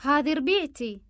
هذه ربيعتي.